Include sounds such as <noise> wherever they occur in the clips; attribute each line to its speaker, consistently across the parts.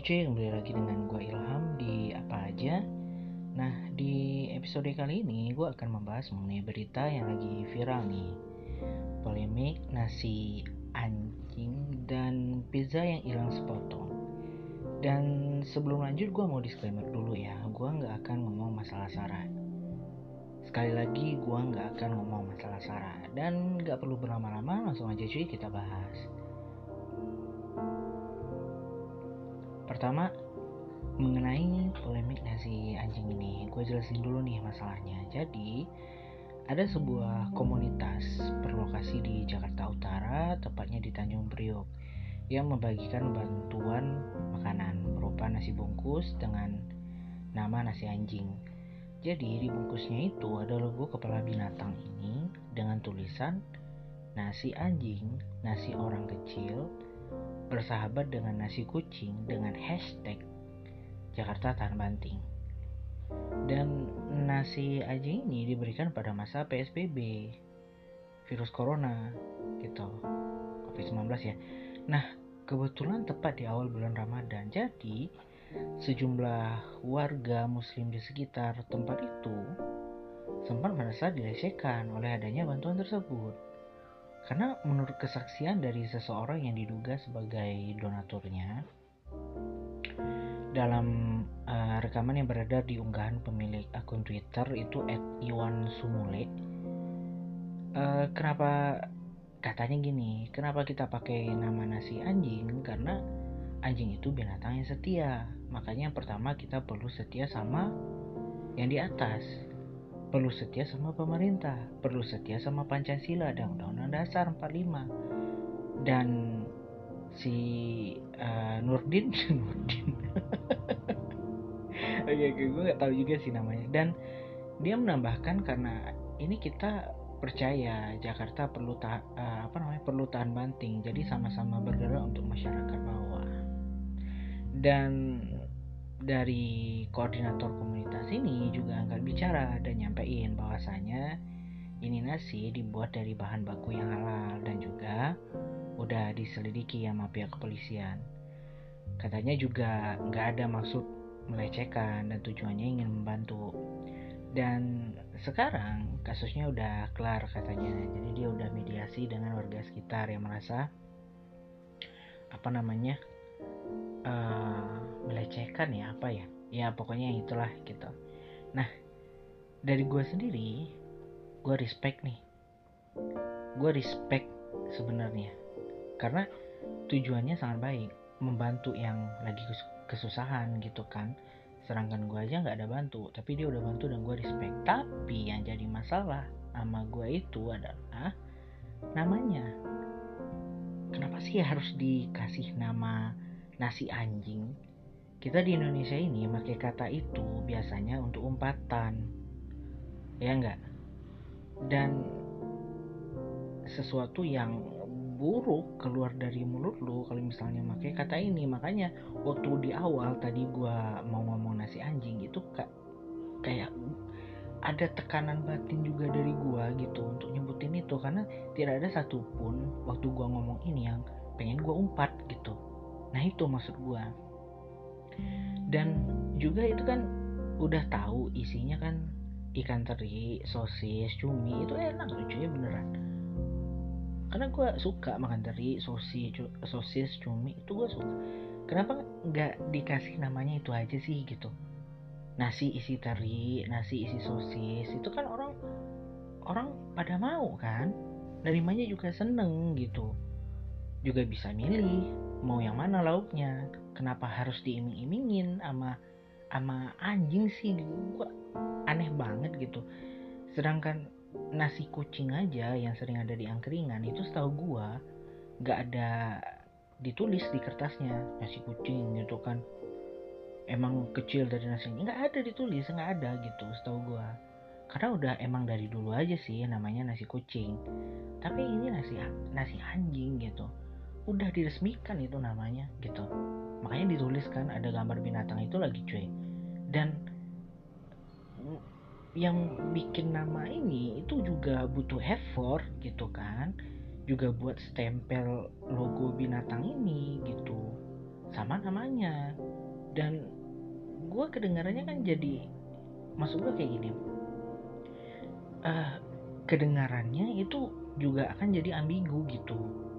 Speaker 1: Hey cuy, kembali lagi dengan gue Ilham di apa aja. Nah, di episode kali ini gue akan membahas mengenai berita yang lagi viral nih. Polemik nasi anjing dan pizza yang hilang sepotong. Dan sebelum lanjut gue mau disclaimer dulu ya Gue nggak akan ngomong masalah Sarah. Sekali lagi gue nggak akan ngomong masalah Sarah. Dan nggak perlu berlama-lama langsung aja cuy kita bahas Pertama, mengenai polemik nasi anjing ini, gue jelasin dulu nih masalahnya. Jadi, ada sebuah komunitas berlokasi di Jakarta Utara, tepatnya di Tanjung Priok, yang membagikan bantuan makanan berupa nasi bungkus dengan nama nasi anjing. Jadi, di bungkusnya itu ada logo kepala binatang ini dengan tulisan nasi anjing, nasi orang kecil, bersahabat dengan nasi kucing dengan hashtag Jakarta Tahan Banting. Dan nasi anjing ini diberikan pada masa PSBB virus corona gitu. Covid-19 ya. Nah, kebetulan tepat di awal bulan Ramadan. Jadi, sejumlah warga muslim di sekitar tempat itu sempat merasa dilecehkan oleh adanya bantuan tersebut. Karena menurut kesaksian dari seseorang yang diduga sebagai donaturnya, dalam uh, rekaman yang beredar di unggahan pemilik akun Twitter itu @iwan sumule, uh, kenapa katanya gini, kenapa kita pakai nama nasi anjing? Karena anjing itu binatang yang setia. Makanya yang pertama kita perlu setia sama yang di atas perlu setia sama pemerintah, perlu setia sama Pancasila dan Undang-Undang Dasar 45. Dan si uh, Nurdin, <laughs> Nurdin, oke, okay, gue nggak tahu juga sih namanya. Dan dia menambahkan karena ini kita percaya Jakarta perlu ta uh, apa namanya perlu tahan banting, jadi sama-sama bergerak untuk masyarakat bawah. Dan dari koordinator komunitas ini juga angkat bicara dan nyampein bahwasanya ini nasi dibuat dari bahan baku yang halal dan juga udah diselidiki sama pihak kepolisian. Katanya juga nggak ada maksud melecehkan dan tujuannya ingin membantu. Dan sekarang kasusnya udah kelar katanya. Jadi dia udah mediasi dengan warga sekitar yang merasa apa namanya uh, melecehkan ya apa ya? Ya pokoknya itulah gitu. Nah dari gue sendiri gue respect nih. Gue respect sebenarnya. Karena tujuannya sangat baik membantu yang lagi kesusahan gitu kan. Sedangkan gue aja nggak ada bantu tapi dia udah bantu dan gue respect. Tapi yang jadi masalah sama gue itu adalah namanya. Kenapa sih harus dikasih nama nasi anjing kita di Indonesia ini pakai kata itu biasanya untuk umpatan. Ya enggak dan sesuatu yang buruk keluar dari mulut lu kalau misalnya pakai kata ini. Makanya waktu di awal tadi gua mau ngomong nasi anjing itu kak kayak ada tekanan batin juga dari gua gitu untuk nyebutin itu. Karena tidak ada satupun waktu gua ngomong ini yang pengen gua umpat gitu. Nah itu maksud gua dan juga itu kan udah tahu isinya kan ikan teri, sosis, cumi itu enak lucunya beneran. Karena gue suka makan teri, sosis, sosis, cumi itu gue suka. Kenapa nggak dikasih namanya itu aja sih gitu? Nasi isi teri, nasi isi sosis itu kan orang orang pada mau kan? Nerimanya juga seneng gitu. Juga bisa milih mau yang mana lauknya? Kenapa harus diiming-imingin sama sama anjing sih? Gua aneh banget gitu. Sedangkan nasi kucing aja yang sering ada di angkringan itu setahu gua nggak ada ditulis di kertasnya. Nasi kucing gitu kan. Emang kecil dari nasinya nggak ada ditulis nggak ada gitu setahu gua. Karena udah emang dari dulu aja sih namanya nasi kucing. Tapi ini nasi nasi anjing gitu udah diresmikan itu namanya gitu. Makanya dituliskan ada gambar binatang itu lagi cuy. Dan yang bikin nama ini itu juga butuh effort gitu kan. Juga buat stempel logo binatang ini gitu. Sama namanya. Dan gue kedengarannya kan jadi maksud gue kayak gini. Uh, kedengarannya itu juga akan jadi ambigu gitu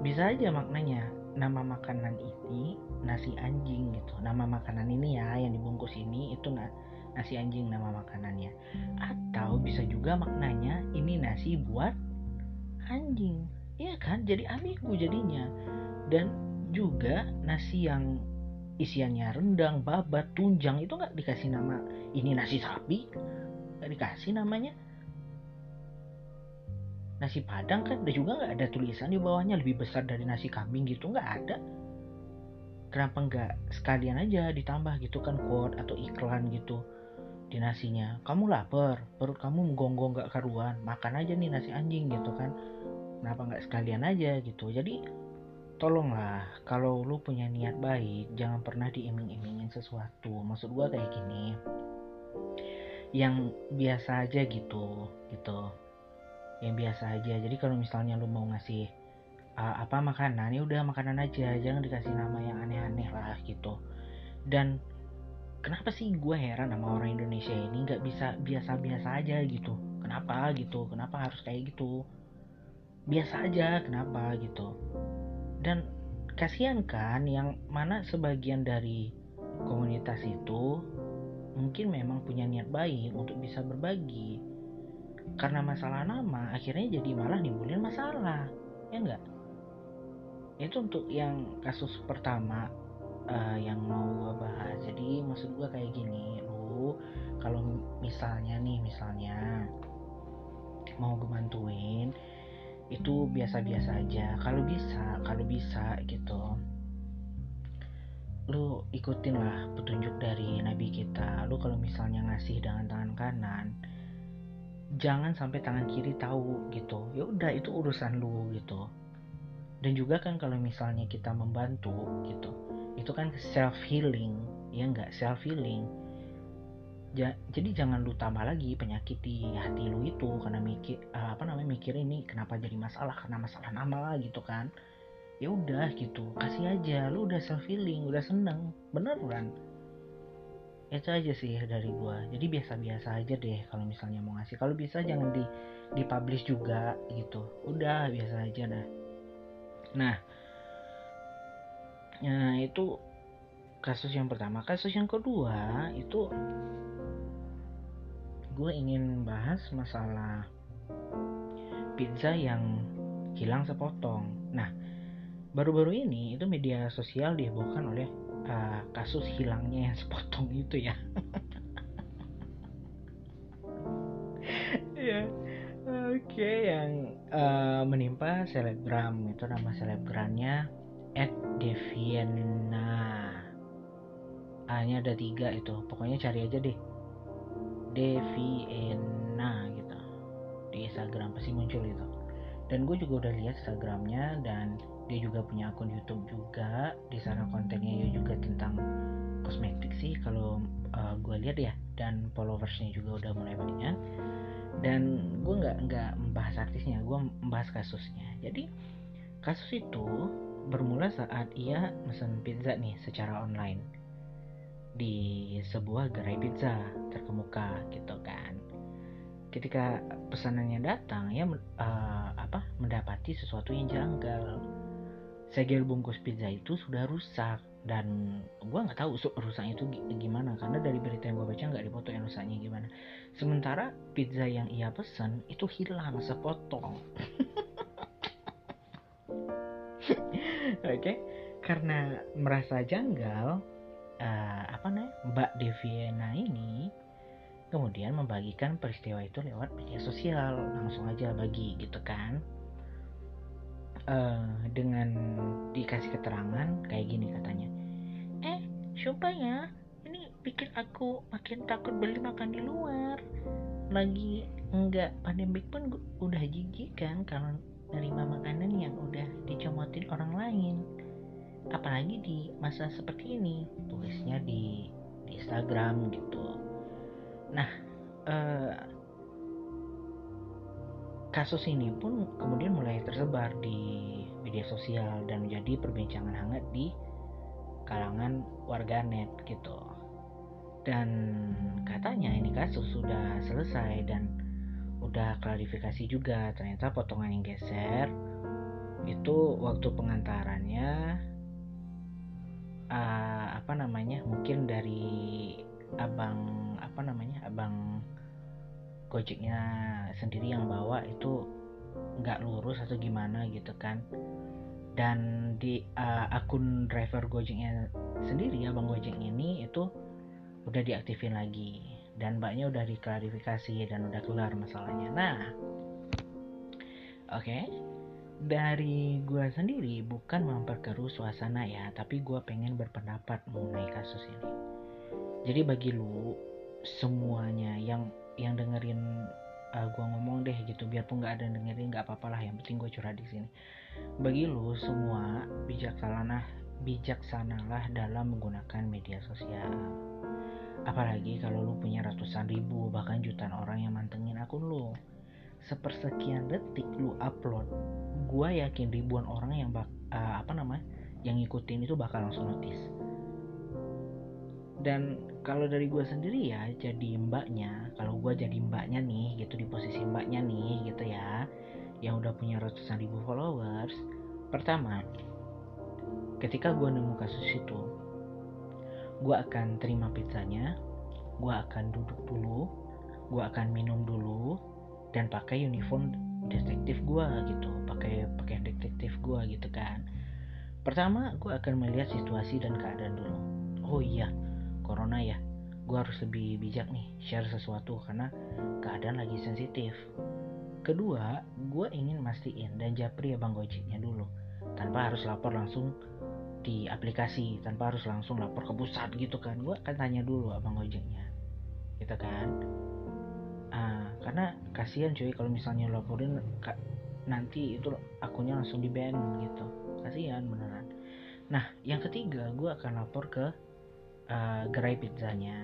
Speaker 1: bisa aja maknanya. Nama makanan ini nasi anjing gitu. Nama makanan ini ya yang dibungkus ini itu nggak nasi anjing nama makanannya. Atau bisa juga maknanya ini nasi buat anjing. Iya kan? Jadi ambigu jadinya. Dan juga nasi yang isiannya rendang, babat, tunjang itu nggak dikasih nama ini nasi sapi, nggak dikasih namanya nasi padang kan dan juga nggak ada tulisan di bawahnya lebih besar dari nasi kambing gitu nggak ada. Kenapa nggak sekalian aja ditambah gitu kan quote atau iklan gitu di nasinya. Kamu lapar perut kamu menggonggong nggak karuan makan aja nih nasi anjing gitu kan. Kenapa nggak sekalian aja gitu? Jadi tolonglah kalau lu punya niat baik jangan pernah diiming-imingin sesuatu. Maksud gua kayak gini yang biasa aja gitu gitu yang biasa aja. Jadi kalau misalnya lu mau ngasih uh, apa makanan ya udah makanan aja. Jangan dikasih nama yang aneh-aneh lah gitu. Dan kenapa sih gue heran sama orang Indonesia ini nggak bisa biasa-biasa aja gitu? Kenapa gitu? Kenapa harus kayak gitu? Biasa aja kenapa gitu? Dan kasihan kan yang mana sebagian dari komunitas itu mungkin memang punya niat baik untuk bisa berbagi karena masalah nama akhirnya jadi malah nimbulin masalah. Ya enggak itu untuk yang kasus pertama uh, yang mau gue bahas. Jadi maksud gue kayak gini lu kalau misalnya nih misalnya mau gue bantuin itu biasa-biasa aja. Kalau bisa kalau bisa gitu lu ikutin lah petunjuk dari nabi kita. Lu kalau misalnya ngasih dengan tangan kanan jangan sampai tangan kiri tahu gitu. Ya udah itu urusan lu gitu. Dan juga kan kalau misalnya kita membantu gitu itu kan self healing ya nggak? Self healing ja, jadi jangan lu tambah lagi penyakit di hati lu itu karena mikir uh, apa namanya mikir ini kenapa jadi masalah? Karena masalah nama lah gitu kan. Ya udah gitu kasih aja. Lu udah self healing udah seneng. Beneran itu aja sih dari gua. Jadi biasa-biasa aja deh kalau misalnya mau ngasih. Kalau bisa jangan di dipublish juga gitu. Udah biasa aja dah. Nah nah itu kasus yang pertama. Kasus yang kedua itu gue ingin bahas masalah pizza yang hilang sepotong. Nah baru-baru ini itu media sosial dihebohkan oleh uh, kasus hilangnya yang sepotong itu ya. Ya oke okay, yang uh, menimpa selebgram itu nama selebgramnya Ed Deviena A nya ada tiga itu pokoknya cari aja deh. Deviena gitu. Di Instagram pasti muncul itu. Dan gue juga udah lihat Instagramnya dan dia juga punya akun YouTube juga. Di sana kontennya juga tentang kosmetik sih kalau uh, gue lihat ya. Dan followersnya juga udah mulai banyak. Dan gue nggak nggak membahas artisnya gue membahas kasusnya. Jadi kasus itu bermula saat ia pesan pizza nih secara online. Di sebuah gerai pizza terkemuka gitu kan. Ketika pesanannya datang ya uh, apa mendapati sesuatu yang janggal segel bungkus pizza itu sudah rusak. Dan gue nggak tahu rusaknya itu gimana. Karena dari berita yang gue baca nggak dipoto yang rusaknya gimana. Sementara pizza yang ia pesan itu hilang sepotong. <laughs> Oke? Okay? karena merasa janggal uh, apa nih Mbak Deviena ini kemudian membagikan peristiwa itu lewat media sosial. Langsung aja bagi gitu kan uh, dengan dikasih keterangan kayak gini katanya. Eh sumpah ya? Ini bikin aku makin takut beli makan di luar. Lagi enggak pandemik pun udah jijik kan kalau nerima makanan yang udah dicomotin orang lain. Apalagi di masa seperti ini tulisnya di, di Instagram gitu. Nah uh, kasus ini pun kemudian mulai tersebar di media sosial dan menjadi perbincangan hangat di kalangan warganet gitu. Dan katanya ini kasus sudah selesai dan udah klarifikasi juga. Ternyata potongan yang geser itu waktu pengantarannya uh, apa namanya mungkin dari abang apa namanya abang gojeknya sendiri yang bawa itu nggak lurus atau gimana gitu kan. Dan di uh, akun driver gojeknya sendiri abang gojek ini itu udah diaktifin lagi. Dan mbaknya udah diklarifikasi dan udah kelar masalahnya. Nah oke. Okay. dari gue sendiri bukan memperkeruh suasana ya tapi gue pengen berpendapat mengenai kasus ini. Jadi bagi lu semuanya yang yang dengerin uh, gue ngomong deh gitu biarpun nggak ada yang dengerin nggak apa-apa lah yang penting gue curhat di sini bagi lu semua bijaksana bijaksanalah dalam menggunakan media sosial Apalagi kalau lu punya ratusan ribu bahkan jutaan orang yang mantengin akun lu. Sepersekian detik lu upload, gua yakin ribuan orang yang bak uh, apa namanya yang ngikutin itu bakal langsung notice. Dan kalau dari gue sendiri ya jadi mbaknya, kalau gue jadi mbaknya nih gitu di posisi mbaknya nih gitu ya, yang udah punya ratusan ribu followers, pertama, ketika gue nemu kasus itu, gue akan terima pizzanya gue akan duduk dulu gue akan minum dulu dan pakai uniform detektif gue gitu pakai pakai detektif gue gitu kan. Pertama gue akan melihat situasi dan keadaan dulu. Oh iya corona ya. Gue harus lebih bijak nih share sesuatu karena keadaan lagi sensitif. Kedua gue ingin mastiin dan japri abang gojeknya dulu tanpa harus lapor langsung di aplikasi tanpa harus langsung lapor ke pusat gitu kan. Gue akan tanya dulu abang ojeknya gitu kan. Uh, karena kasihan cuy kalau misalnya laporin nanti itu akunnya langsung di ban gitu. Kasihan beneran. Nah yang ketiga gue akan lapor ke uh, gerai pizzanya.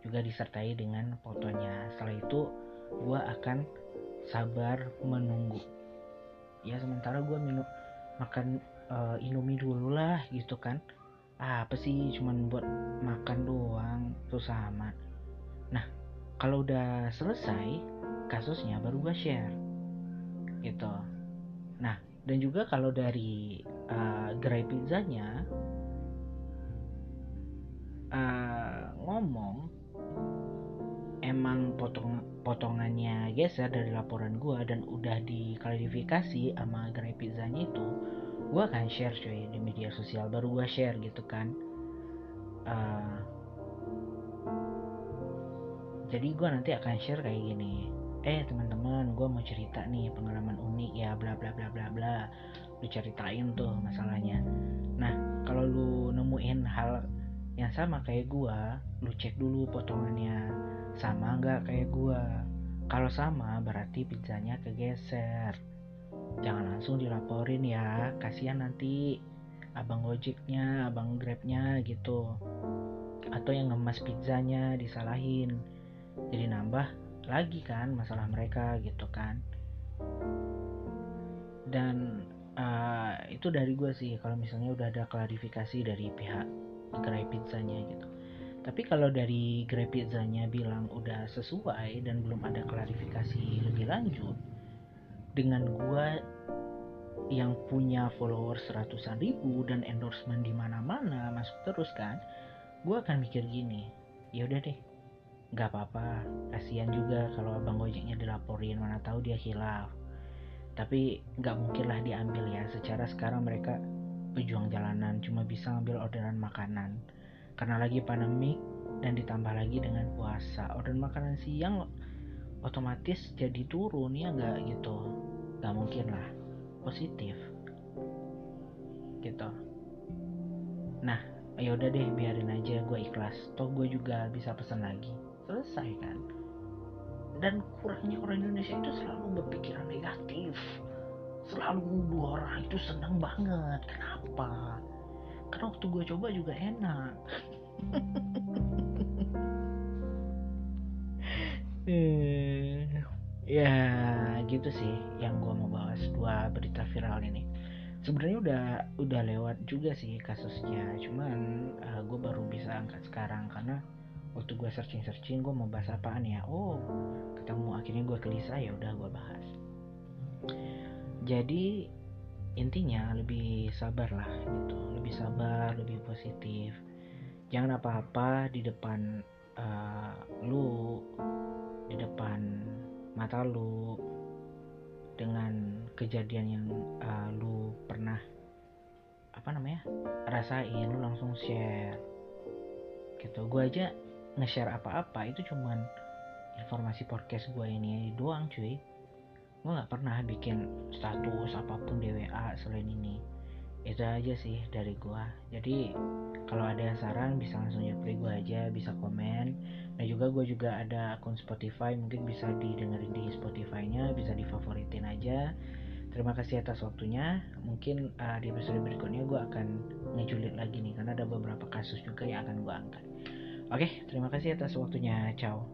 Speaker 1: Juga disertai dengan fotonya. Setelah itu gue akan sabar menunggu. Ya sementara gue minum makan uh, Indomie dulu lah gitu kan. Ah, apa sih? Cuman buat makan doang. Susah amat nah kalau udah selesai kasusnya baru gue share. Gitu. Nah dan juga kalau dari uh, gerai pizzanya uh, ngomong emang potong potongannya geser dari laporan gue dan udah diklarifikasi sama gerai pizzanya itu gue akan share cuy di media sosial. Baru gue share gitu kan. Uh, jadi gue nanti akan share kayak gini. Eh teman-teman gue mau cerita nih pengalaman unik ya bla bla bla bla bla. Lu ceritain tuh masalahnya. Nah kalau lu nemuin hal yang sama kayak gue lu cek dulu potongannya. Sama nggak kayak gue kalau sama berarti pizzanya kegeser. Jangan langsung dilaporin ya kasihan nanti abang gojeknya abang grabnya gitu. Atau yang ngemas pizzanya disalahin. Jadi nambah lagi kan masalah mereka gitu kan. Dan uh, itu dari gue sih kalau misalnya udah ada klarifikasi dari pihak gerai pizzanya gitu. Tapi kalau dari gerai pizzanya bilang udah sesuai dan belum ada klarifikasi lebih lanjut dengan gua yang punya followers ratusan ribu dan endorsement di mana-mana masuk terus kan gua akan mikir gini ya udah deh nggak apa-apa. Kasihan juga kalau abang gojeknya dilaporin mana tahu dia hilaf. Tapi nggak mungkin lah diambil ya. Secara sekarang mereka pejuang jalanan cuma bisa ngambil orderan makanan. Karena lagi pandemik dan ditambah lagi dengan puasa orderan makanan siang otomatis jadi turun ya nggak gitu? Nggak mungkin lah positif. Gitu. Nah ya udah deh biarin aja gue ikhlas. Toh gue juga bisa pesan lagi. Selesai kan? Dan kurangnya orang Indonesia itu selalu berpikiran negatif. Selalu dua orang itu senang banget. Kenapa karena waktu gue coba juga enak. Hmm, <laughs> ya gitu sih yang gue mau bahas dua berita viral ini. Sebenarnya udah udah lewat juga sih kasusnya. Cuman uh, gue baru bisa angkat sekarang karena waktu gue searching searching gue mau bahas apaan ya? Oh ketemu akhirnya gue gelisah ya udah gue bahas. Jadi intinya lebih sabar lah gitu lebih sabar lebih positif. Jangan apa-apa di depan uh, lu di depan mata lu dengan kejadian yang uh, lu pernah apa namanya rasain lu langsung share. Gitu. Gue aja nge-share apa-apa itu cuman informasi podcast gue ini doang cuy gue nggak pernah bikin status apa pun di WA selain ini. Itu aja sih dari gue jadi kalau ada saran bisa langsung japri gue aja bisa komen. Dan juga gue juga ada akun Spotify mungkin bisa didengerin di Spotify-nya bisa difavoritin aja. Terima kasih atas waktunya. Mungkin uh, di episode berikutnya gue akan ngejulit lagi nih karena ada beberapa kasus juga yang akan gue angkat. Oke, terima kasih atas waktunya. Ciao.